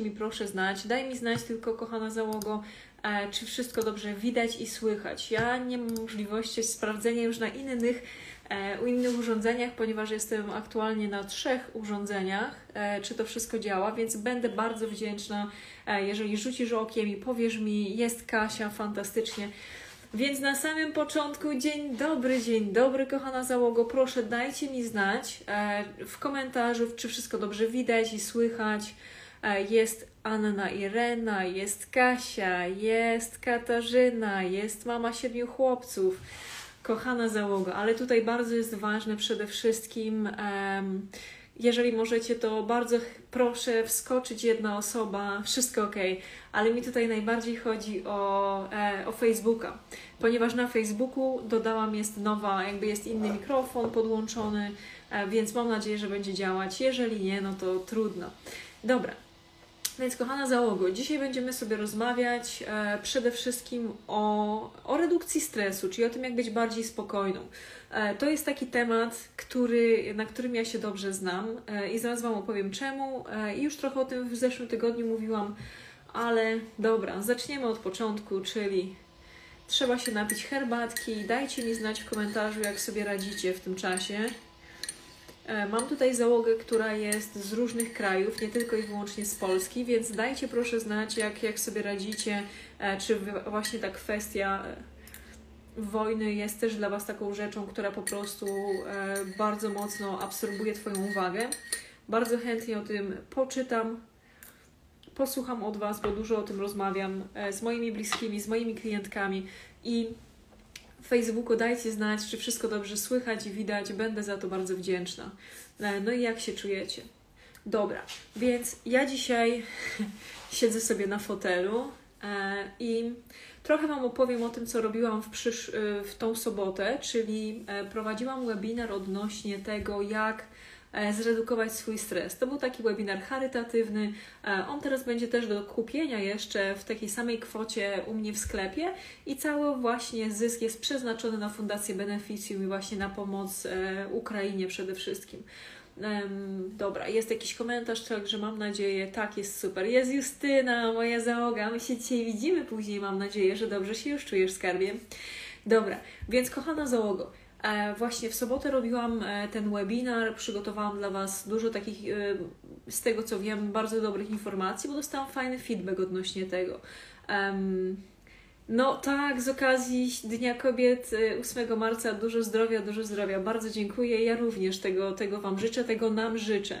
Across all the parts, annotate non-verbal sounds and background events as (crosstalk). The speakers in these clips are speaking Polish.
Mi proszę znać, daj mi znać tylko, kochana załogo, e, czy wszystko dobrze widać i słychać. Ja nie mam możliwości sprawdzenia już na innych, e, u innych urządzeniach, ponieważ jestem aktualnie na trzech urządzeniach, e, czy to wszystko działa, więc będę bardzo wdzięczna, jeżeli rzucisz okiem i powiesz mi, jest Kasia, fantastycznie. Więc na samym początku, dzień dobry, dzień dobry, kochana załogo. Proszę, dajcie mi znać w komentarzu, czy wszystko dobrze widać i słychać. E, jest Anna Irena, jest Kasia, jest Katarzyna, jest mama siedmiu chłopców, kochana załoga, ale tutaj bardzo jest ważne przede wszystkim, jeżeli możecie, to bardzo proszę wskoczyć jedna osoba, wszystko ok, ale mi tutaj najbardziej chodzi o, e, o Facebooka, ponieważ na Facebooku dodałam, jest nowa, jakby jest inny mikrofon podłączony, e, więc mam nadzieję, że będzie działać. Jeżeli nie, no to trudno. Dobra, więc kochana załogo, dzisiaj będziemy sobie rozmawiać e, przede wszystkim o, o redukcji stresu, czyli o tym, jak być bardziej spokojną. E, to jest taki temat, który, na którym ja się dobrze znam e, i zaraz Wam opowiem czemu. E, I już trochę o tym w zeszłym tygodniu mówiłam, ale dobra, zaczniemy od początku, czyli trzeba się napić herbatki. Dajcie mi znać w komentarzu, jak sobie radzicie w tym czasie. E, mam tutaj załogę, która jest z różnych krajów, nie tylko i wyłącznie z Polski, więc dajcie proszę znać, jak, jak sobie radzicie, e, czy właśnie ta kwestia e, wojny jest też dla Was taką rzeczą, która po prostu bardzo mocno absorbuje Twoją uwagę. Bardzo chętnie o tym poczytam, posłucham od Was, bo dużo o tym rozmawiam z moimi bliskimi, z moimi klientkami i Facebooku dajcie znać, czy wszystko dobrze słychać i widać. Będę za to bardzo wdzięczna. E, no i jak się czujecie? Dobra, więc ja dzisiaj (laughs) siedzę sobie na fotelu e, i trochę Wam opowiem o tym, co robiłam w, przysz- e, w tą sobotę, czyli prowadziłam webinar odnośnie tego, jak E, zredukować swój stres. To był taki webinar charytatywny. E, on teraz będzie też do kupienia jeszcze w takiej samej kwocie u mnie w sklepie i cały właśnie zysk jest przeznaczony na Fundację Beneficjum i właśnie na pomoc e, Ukrainie przede wszystkim. dobra, jest jakiś komentarz, także mam nadzieję, tak, jest super. Jest Justyna, moja załoga, my się dzisiaj widzimy później, mam nadzieję, że dobrze się już czujesz, skarbie. Dobra, więc kochana załogo, E, właśnie w sobotę robiłam e, ten webinar, przygotowałam dla Was dużo takich, e, z tego co wiem, bardzo dobrych informacji, bo dostałam fajny feedback odnośnie tego. No tak, z okazji Dnia Kobiet 8 marca dużo zdrowia, dużo zdrowia. Bardzo dziękuję. Ja również tego, tego Wam życzę, tego nam życzę.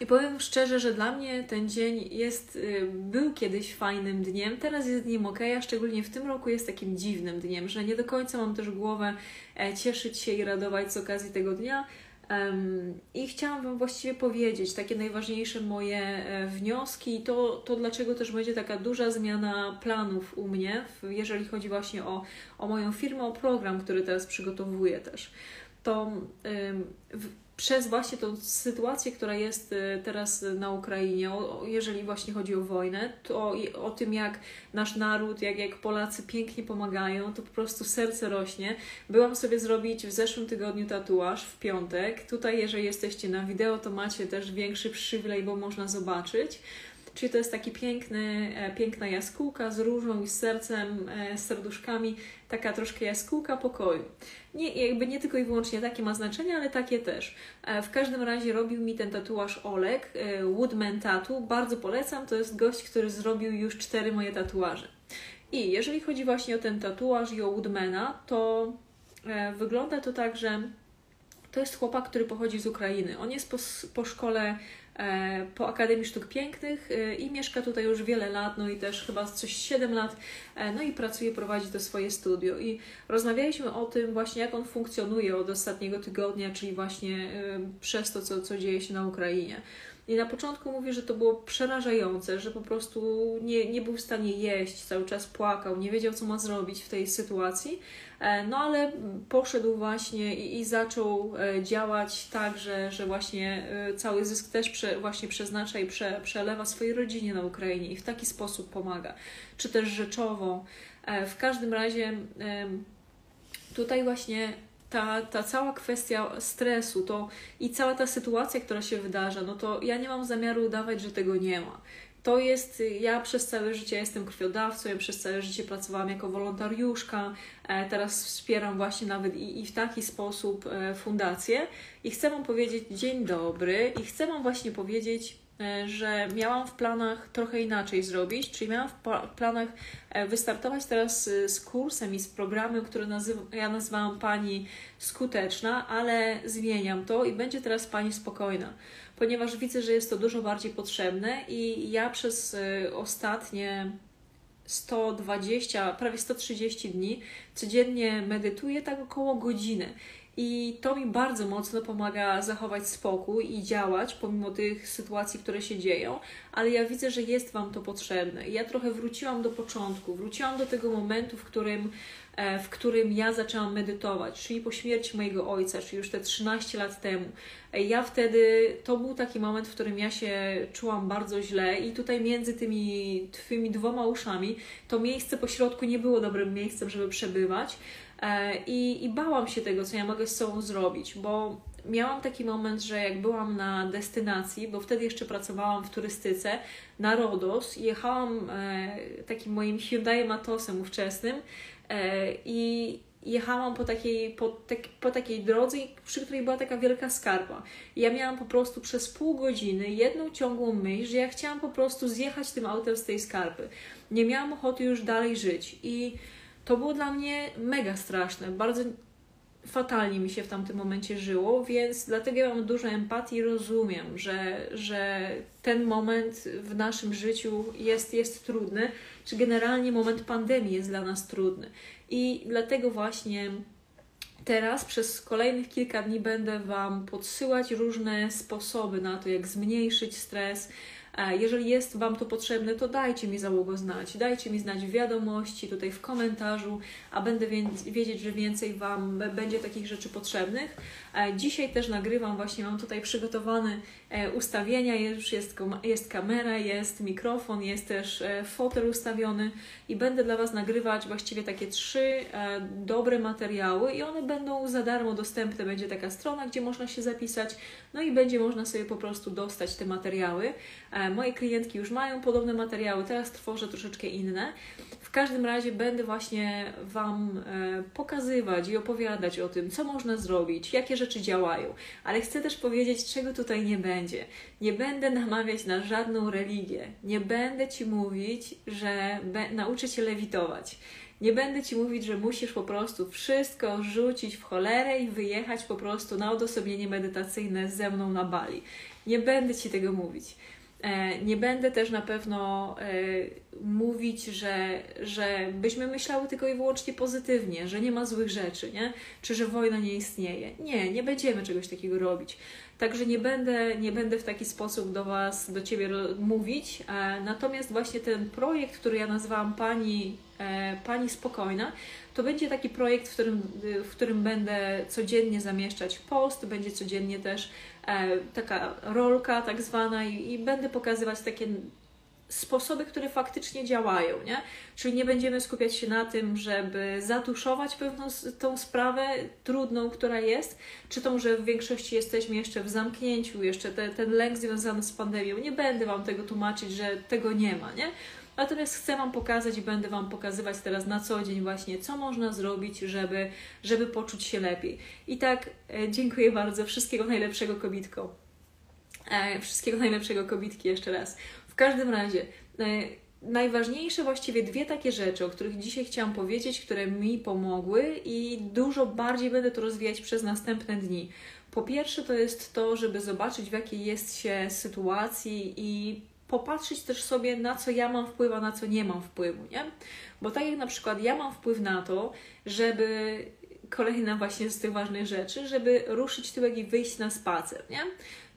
I powiem szczerze, że dla mnie ten dzień jest, y, był kiedyś fajnym dniem, teraz jest dniem ok, a szczególnie w tym roku jest takim dziwnym dniem, że nie do końca mam też głowę e, cieszyć się i radować z okazji tego dnia. I chciałam Wam właściwie powiedzieć takie najważniejsze moje e, wnioski i to, to dlaczego też będzie taka duża zmiana planów u mnie, jeżeli chodzi właśnie o, o moją firmę, o program, który teraz przygotowuję też. To przez właśnie tą sytuację, która jest y, teraz na Ukrainie, jeżeli właśnie chodzi o wojnę, to o tym, jak nasz naród, jak, jak Polacy pięknie pomagają, to po prostu serce rośnie. Byłam sobie zrobić w zeszłym tygodniu tatuaż w piątek. Tutaj, jeżeli jesteście na wideo, to macie też większy przywilej, bo można zobaczyć. Czyli to jest taki piękny, e, piękna jaskółka z różą i z sercem, e, z serduszkami, taka troszkę jaskółka pokoju. Nie, jakby nie tylko i wyłącznie takie ma znaczenie, ale takie też. E, w każdym razie robił mi ten tatuaż Olek, Woodman Tattoo. Bardzo polecam, to jest gość, który zrobił już cztery moje tatuaże. I jeżeli chodzi właśnie o ten tatuaż i o Woodmana, to wygląda to tak, że to jest chłopak, który pochodzi z Ukrainy. On jest po, po szkole po Akademii Sztuk Pięknych e, i mieszka tutaj już wiele lat, no i też chyba coś 7 lat, e, no i pracuje, prowadzi to swoje studio. I rozmawialiśmy o tym właśnie, jak on funkcjonuje od ostatniego tygodnia, czyli właśnie przez to, co, co dzieje się na Ukrainie. I na początku mówi, że to było przerażające, że po prostu nie, nie był w stanie jeść, cały czas płakał, nie wiedział, co ma zrobić w tej sytuacji. E, no ale poszedł właśnie i, i zaczął e, działać tak, że, że właśnie e, cały zysk też prze, właśnie przeznacza i prze, przelewa swojej rodzinie na Ukrainie i w taki sposób pomaga, czy też rzeczowo. W każdym razie tutaj właśnie ta, ta cała kwestia stresu to i cała ta sytuacja, która się wydarza, no to ja nie mam zamiaru udawać, że tego nie ma. To jest, ja przez całe życie jestem krwiodawcą, ja przez całe życie pracowałam jako wolontariuszka, e, teraz wspieram właśnie nawet i, i w taki sposób e, fundację i chcę Wam powiedzieć dzień dobry i chcę Wam właśnie powiedzieć że miałam w planach trochę inaczej zrobić, czyli miałam w planach e, wystartować teraz z kursem i z programem, który nazywa, ja nazywałam Pani Skuteczna, ale zmieniam to i będzie teraz Pani Spokojna, ponieważ widzę, że jest to dużo bardziej potrzebne i ja przez e, ostatnie 120, prawie 130 dni codziennie medytuję tak około godziny. I to mi bardzo mocno pomaga zachować spokój i działać pomimo tych sytuacji, które się dzieją, ale ja widzę, że jest Wam to potrzebne. Ja trochę wróciłam do początku, wróciłam do tego momentu, w którym, e, w którym ja zaczęłam medytować, czyli po śmierci mojego ojca, czyli już te 13 lat temu. E, ja wtedy, to był taki moment, w którym ja się czułam bardzo źle i tutaj między tymi Twymi dwoma uszami to miejsce po środku nie było dobrym miejscem, żeby przebywać. E, I, I bałam się tego, co ja mogę z sobą zrobić, bo miałam taki moment, że jak byłam na destynacji, bo wtedy jeszcze pracowałam w turystyce, na Rodos, jechałam e, takim moim Hyundai Matosem ówczesnym e, i jechałam po takiej, po, tak, po takiej drodze, przy której była taka wielka skarpa. Ja miałam po prostu przez pół godziny jedną ciągłą myśl, że ja chciałam po prostu zjechać tym autem z tej skarpy. Nie miałam ochoty już dalej żyć i to było dla mnie mega straszne. Bardzo fatalnie mi się w tamtym momencie żyło, więc dlatego ja mam dużo empatii i rozumiem, że, że ten moment w naszym życiu jest, jest trudny, czy generalnie moment pandemii jest dla nas trudny. I dlatego właśnie teraz przez kolejnych kilka dni będę Wam podsyłać różne sposoby na to, jak zmniejszyć stres, jeżeli jest Wam to potrzebne, to dajcie mi załogo znać. Dajcie mi znać wiadomości, tutaj w komentarzu, a będę wiedzieć, że więcej Wam będzie takich rzeczy potrzebnych. E, dzisiaj też nagrywam, właśnie mam tutaj przygotowane e, ustawienia, już jest, jest kamera, jest mikrofon, jest też fotel ustawiony i będę dla Was nagrywać właściwie takie trzy dobre materiały i one będą za darmo dostępne. Będzie taka strona, gdzie można się zapisać, no i będzie można sobie po prostu dostać te materiały. Moje klientki już mają podobne materiały, teraz tworzę troszeczkę inne. W każdym razie będę właśnie Wam e, pokazywać i opowiadać o tym, co można zrobić, jakie rzeczy działają, ale chcę też powiedzieć, czego tutaj nie będzie. Nie będę namawiać na żadną religię, nie będę Ci mówić, że nauczę Cię lewitować. Nie będę Ci mówić, że musisz po prostu wszystko rzucić w cholerę i wyjechać po prostu na odosobnienie medytacyjne ze mną na Bali. Nie będę Ci tego mówić. E, nie będę też na pewno e, mówić, że, że byśmy myślały tylko i wyłącznie pozytywnie, że nie ma złych rzeczy, nie? czy że wojna nie istnieje. Nie, nie będziemy czegoś takiego robić. Także nie będę, nie będę w taki sposób do Was, do Ciebie mówić. E, natomiast właśnie ten projekt, który ja nazwałam Pani, Pani Spokojna, to będzie taki projekt, w którym, w którym będę codziennie zamieszczać post, będzie codziennie też taka rolka tak zwana i, i będę pokazywać takie sposoby, które faktycznie działają, nie? Czyli nie będziemy skupiać się na tym, żeby zatuszować pewną tą sprawę trudną, która jest, czy tą, że w większości jesteśmy jeszcze w zamknięciu, jeszcze te, ten lęk związany z pandemią. Nie będę Wam tego tłumaczyć, że tego nie ma, nie? Natomiast chcę Wam pokazać i będę Wam pokazywać teraz na co dzień właśnie, co można zrobić, żeby, żeby poczuć się lepiej. I tak, e, dziękuję bardzo. Wszystkiego najlepszego, kobitko. E, wszystkiego najlepszego, kobitki, jeszcze raz. W każdym razie, e, najważniejsze właściwie dwie takie rzeczy, o których dzisiaj chciałam powiedzieć, które mi pomogły i dużo bardziej będę to rozwijać przez następne dni. Po pierwsze, to jest to, żeby zobaczyć, w jakiej jest się sytuacji i popatrzeć też sobie, na co ja mam wpływ, a na co nie mam wpływu, nie? Bo tak jak na przykład ja mam wpływ na to, żeby kolejna właśnie z tych ważnych rzeczy, żeby ruszyć tyłek i wyjść na spacer, nie?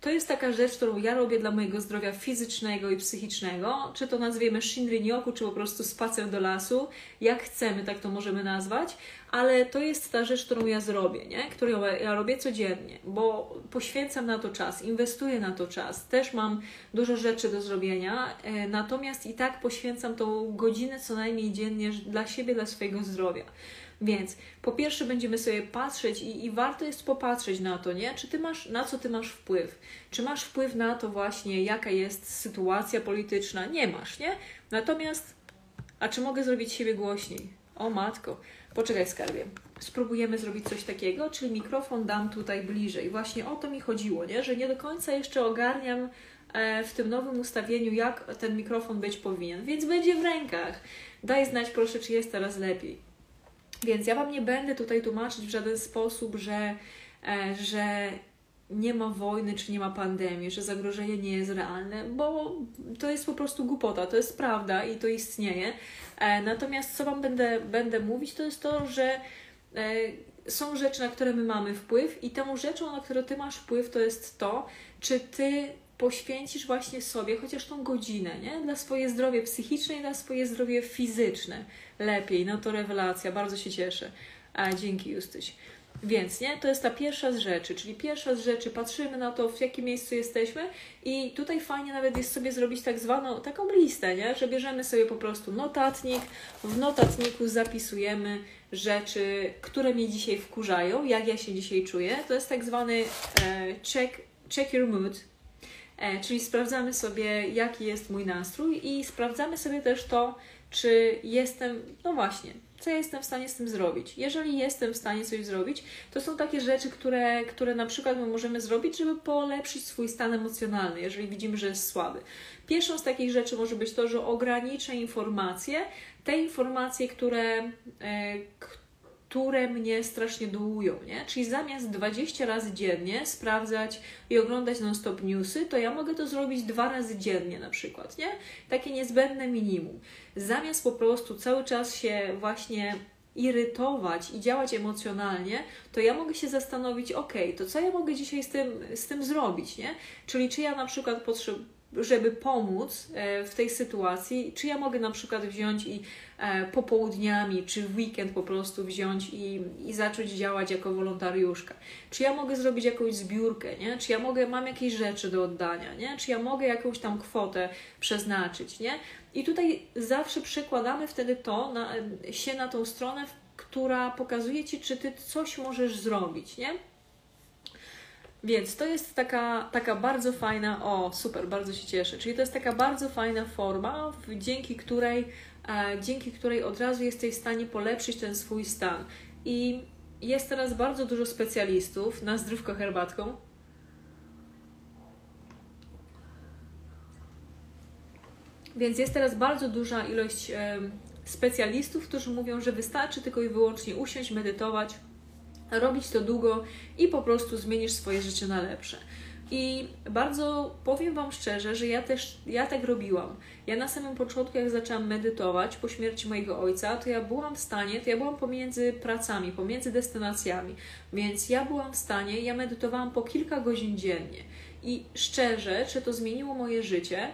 To jest taka rzecz, którą ja robię dla mojego zdrowia fizycznego i psychicznego, czy to nazwiemy Shinrin-yoku, czy po prostu spacer do lasu, jak chcemy, tak to możemy nazwać, ale to jest ta rzecz, którą ja zrobię, nie? którą ja robię codziennie, bo poświęcam na to czas, inwestuję na to czas, też mam dużo rzeczy do zrobienia, e, natomiast i tak poświęcam tą godzinę co najmniej dziennie dla siebie, dla swojego zdrowia. Więc po pierwsze będziemy sobie patrzeć i, i warto jest popatrzeć na to, nie? Czy ty masz, na co ty masz wpływ? Czy masz wpływ na to właśnie, jaka jest sytuacja polityczna? Nie masz, nie? Natomiast, a czy mogę zrobić siebie głośniej? O matko, poczekaj skarbie. Spróbujemy zrobić coś takiego, czyli mikrofon dam tutaj bliżej. Właśnie o to mi chodziło, nie? Że nie do końca jeszcze ogarniam e, w tym nowym ustawieniu, jak ten mikrofon być powinien, więc będzie w rękach. Daj znać proszę, czy jest teraz lepiej. Więc ja Wam nie będę tutaj tłumaczyć w żaden sposób, że, e, że nie ma wojny czy nie ma pandemii, że zagrożenie nie jest realne, bo to jest po prostu głupota, to jest prawda i to istnieje. E, natomiast co Wam będę, będę mówić, to jest to, że e, są rzeczy, na które my mamy wpływ i tą rzeczą, na którą Ty masz wpływ, to jest to, czy Ty poświęcisz właśnie sobie chociaż tą godzinę, nie? Dla swoje zdrowie psychiczne i dla swoje zdrowie fizyczne. Lepiej, no to rewelacja, bardzo się cieszę. A, dzięki Justyś. Więc, nie, to jest ta pierwsza z rzeczy, czyli pierwsza z rzeczy, patrzymy na to, w jakim miejscu jesteśmy. I tutaj fajnie nawet jest sobie zrobić tak zwaną, taką listę, nie, że bierzemy sobie po prostu notatnik, w notatniku zapisujemy rzeczy, które mnie dzisiaj wkurzają, jak ja się dzisiaj czuję, to jest tak zwany e, check, check your mood, czyli sprawdzamy sobie, jaki jest mój nastrój i sprawdzamy sobie też to, czy jestem, no właśnie, co ja jestem w stanie z tym zrobić. Jeżeli jestem w stanie coś zrobić, to są takie rzeczy, które, które na przykład my możemy zrobić, żeby polepszyć swój stan emocjonalny, jeżeli widzimy, że jest słaby. Pierwszą z takich rzeczy może być to, że ograniczę informacje, te informacje, które, e, które mnie strasznie dołują, nie? Czyli zamiast 20 razy dziennie sprawdzać i oglądać non-stop newsy, to ja mogę to zrobić dwa razy dziennie na przykład, nie? Takie niezbędne minimum. Zamiast po prostu cały czas się właśnie irytować i działać emocjonalnie, to ja mogę się zastanowić, ok, to co ja mogę dzisiaj z tym, z tym zrobić, nie? Czyli czy ja na przykład potrzebuję żeby pomóc e, w tej sytuacji, czy ja mogę na przykład wziąć i e, popołudniami, czy w weekend po prostu wziąć i, i zacząć działać jako wolontariuszka. Czy ja mogę zrobić jakąś zbiórkę, nie? Czy ja mogę, mam jakieś rzeczy do oddania, nie? Czy ja mogę jakąś tam kwotę przeznaczyć, nie? I tutaj zawsze przekładamy wtedy to na, się na tą stronę, która pokazuje Ci, czy Ty coś możesz zrobić, nie? Więc to jest taka, taka bardzo fajna, o super, bardzo się cieszę, czyli to jest taka bardzo fajna forma, dzięki której, e, dzięki której od razu jesteś w stanie polepszyć ten swój stan. I jest teraz bardzo dużo specjalistów na zdrówko herbatką. Więc jest teraz bardzo duża ilość specjalistów, którzy mówią, że wystarczy tylko i wyłącznie usiąść, medytować, robić to długo i po prostu zmienisz swoje życie na lepsze. I bardzo powiem Wam szczerze, że ja też, ja tak robiłam. Ja na samym początku, jak zaczęłam medytować po śmierci mojego ojca, to ja byłam w stanie, to ja byłam pomiędzy pracami, pomiędzy destynacjami, więc ja byłam w stanie, ja medytowałam po kilka godzin dziennie. I szczerze, czy to zmieniło moje życie?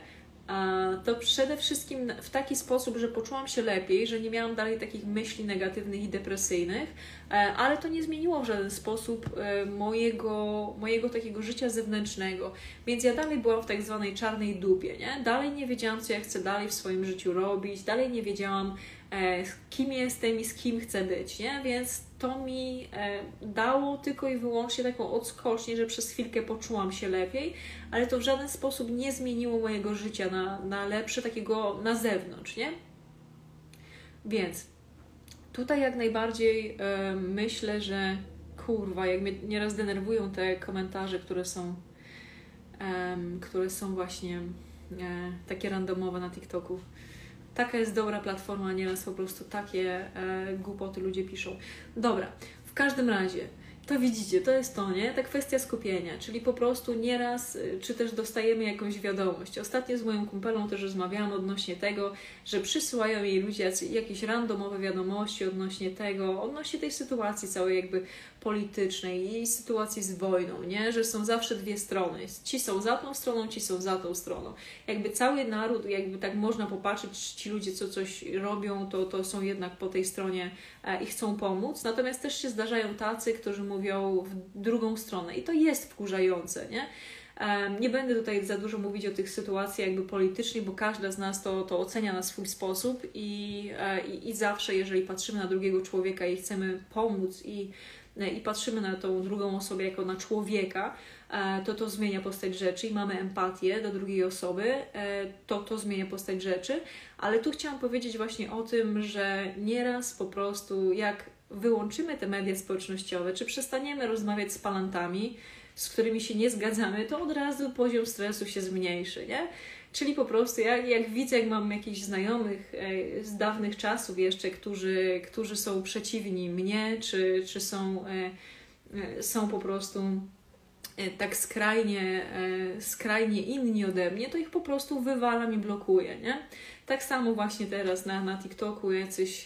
To przede wszystkim w taki sposób, że poczułam się lepiej, że nie miałam dalej takich myśli negatywnych i depresyjnych, e, ale to nie zmieniło w żaden sposób e, mojego, mojego takiego życia zewnętrznego. Więc ja dalej byłam w tak zwanej czarnej dupie, nie? Dalej nie wiedziałam, co ja chcę dalej w swoim życiu robić, dalej nie wiedziałam, kim jestem i z kim chcę być, nie? Więc to mi e, dało tylko i wyłącznie taką odskocznię, że przez chwilkę poczułam się lepiej, ale to w żaden sposób nie zmieniło mojego życia na, na lepsze, takiego na zewnątrz, nie? Więc tutaj jak najbardziej e, myślę, że kurwa, jak mnie nieraz denerwują te komentarze, które są, które są właśnie takie randomowe na TikToku taka jest dobra platforma, nieraz po prostu takie e, głupoty ludzie piszą. Dobra, w każdym razie, to widzicie, to jest to, nie? Ta kwestia skupienia, czyli po prostu nieraz, y, czy też dostajemy jakąś wiadomość. Ostatnio z moją kumpelą też rozmawiałam odnośnie tego, że przysyłają jej ludzie jakieś randomowe wiadomości odnośnie tego, odnośnie tej sytuacji całej jakby politycznej i sytuacji z wojną, nie? Że są zawsze dwie strony. Ci są za tą stroną, ci są za tą stroną. Jakby cały naród, jakby tak można popatrzeć, ci ludzie co coś robią, to, to są jednak po tej stronie e, i chcą pomóc. Natomiast też się zdarzają tacy, którzy mówią w drugą stronę i to jest wkurzające, nie? Nie będę tutaj za dużo mówić o tych sytuacjach jakby politycznych, bo każda z nas to, to ocenia na swój sposób i, e, i, i zawsze, jeżeli patrzymy na drugiego człowieka i chcemy pomóc i E, i patrzymy na tą drugą osobę jako na człowieka, e, to to zmienia postać rzeczy i mamy empatię do drugiej osoby, e, to to zmienia postać rzeczy. Ale tu chciałam powiedzieć właśnie o tym, że nieraz po prostu jak wyłączymy te media społecznościowe, czy przestaniemy rozmawiać z palantami, z którymi się nie zgadzamy, to od razu poziom stresu się zmniejszy, nie? Czyli po prostu jak, jak widzę, jak mam jakichś znajomych e, z dawnych czasów jeszcze, którzy, którzy są przeciwni mnie, czy, czy są, e, e, są po prostu tak skrajnie, skrajnie inni ode mnie, to ich po prostu wywalam i blokuję, nie? Tak samo właśnie teraz na, na TikToku jacyś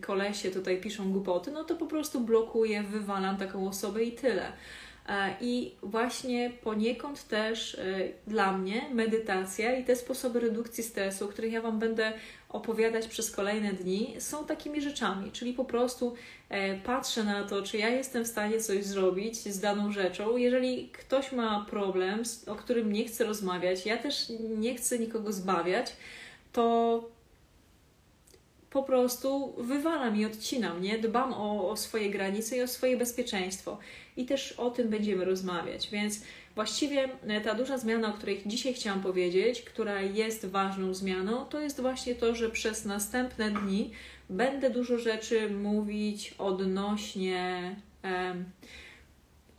kolesie tutaj piszą głupoty, no to po prostu blokuję, wywalam taką osobę i tyle. E, I właśnie poniekąd też e, dla mnie medytacja i te sposoby redukcji stresu, o których ja Wam będę opowiadać przez kolejne dni, są takimi rzeczami. Czyli po prostu e, patrzę na to, czy ja jestem w stanie coś zrobić z daną rzeczą. Jeżeli ktoś ma problem, o którym nie chce rozmawiać, ja też nie chcę nikogo zbawiać, to po prostu wywalam i odcinam, nie? Dbam o, o swoje granice i o swoje bezpieczeństwo. I też o tym będziemy rozmawiać. Więc właściwie e, ta duża zmiana, o której dzisiaj chciałam powiedzieć, która jest ważną zmianą, to jest właśnie to, że przez następne dni będę dużo rzeczy mówić odnośnie,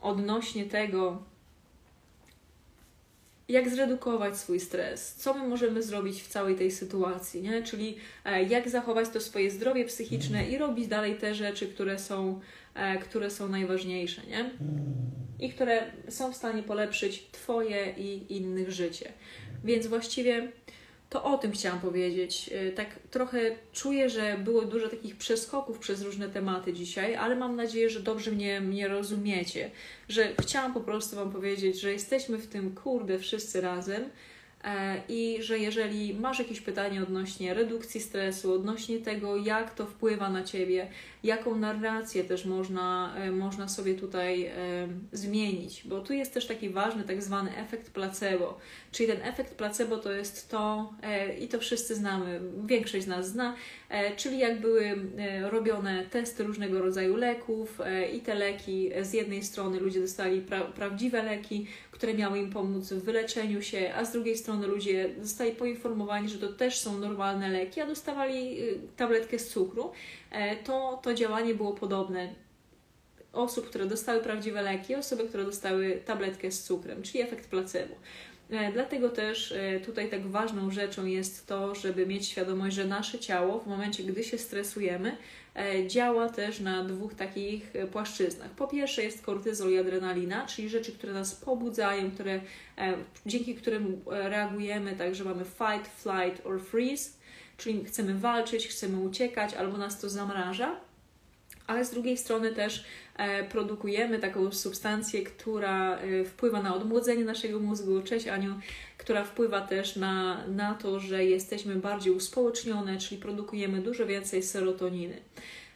odnośnie tego, jak zredukować swój stres, co my możemy zrobić w całej tej sytuacji, nie? czyli e, jak zachować to swoje zdrowie psychiczne i robić dalej te rzeczy, które są, e, które są najważniejsze nie? i które są w stanie polepszyć Twoje i innych życie. Więc właściwie to o tym chciałam powiedzieć. Y, tak trochę czuję, że było dużo takich przeskoków przez różne tematy dzisiaj, ale mam nadzieję, że dobrze mnie, mnie rozumiecie. Że chciałam po prostu Wam powiedzieć, że jesteśmy w tym kurde wszyscy razem E, i że jeżeli masz jakieś pytanie odnośnie redukcji stresu, odnośnie tego, jak to wpływa na ciebie, jaką narrację też można, e, można sobie tutaj e, zmienić, bo tu jest też taki ważny tak zwany efekt placebo, czyli ten efekt placebo to jest to, i to wszyscy znamy, większość z nas zna, czyli jak były robione testy różnego rodzaju leków i te leki z jednej strony ludzie dostali pra prawdziwe leki, które miały im pomóc w wyleczeniu się, a z drugiej strony ludzie zostali poinformowani, że to też są normalne leki, a dostawali tabletkę z cukru, e, to, to działanie było podobne osób, które dostały prawdziwe leki, osoby, które dostały tabletkę z cukrem, czyli efekt placebo. E, dlatego też e, tutaj tak ważną rzeczą jest to, żeby mieć świadomość, że nasze ciało w momencie, gdy się stresujemy, E, działa też na dwóch takich płaszczyznach. Po pierwsze jest kortyzol i adrenalina, czyli rzeczy, które nas pobudzają, które, dzięki którym reagujemy, tak, że mamy fight, flight or freeze, czyli chcemy walczyć, chcemy uciekać albo nas to zamraża ale z drugiej strony też e, produkujemy taką substancję, która e, wpływa na odmłodzenie naszego mózgu. Cześć Aniu, która wpływa też na, na to, że jesteśmy bardziej uspołecznione, czyli produkujemy dużo więcej serotoniny.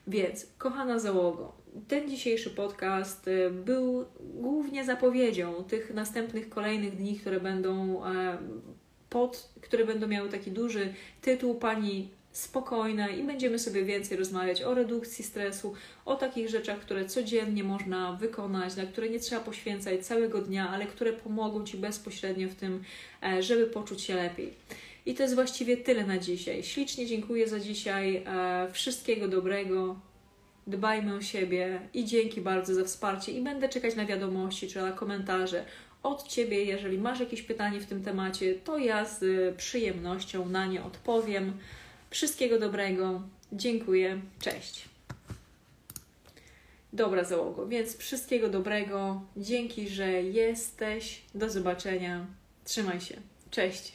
Więc, kochana załogo, ten dzisiejszy podcast y, był głównie zapowiedzią tych następnych kolejnych dni, które będą e, pod, które będą miały taki duży tytuł Pani spokojna i będziemy sobie więcej rozmawiać o redukcji stresu, o takich rzeczach, które codziennie można wykonać, na które nie trzeba poświęcać całego dnia, ale które pomogą Ci bezpośrednio w tym, e, żeby poczuć się lepiej. I to jest właściwie tyle na dzisiaj. Ślicznie dziękuję za dzisiaj. E, wszystkiego dobrego. Dbajmy o siebie i dzięki bardzo za wsparcie. I będę czekać na wiadomości czy na komentarze od Ciebie. Jeżeli masz jakieś pytanie w tym temacie, to ja z przyjemnością na nie odpowiem. Wszystkiego dobrego. Dziękuję. Cześć. Dobra załogo, więc wszystkiego dobrego. Dzięki, że jesteś. Do zobaczenia. Trzymaj się. Cześć.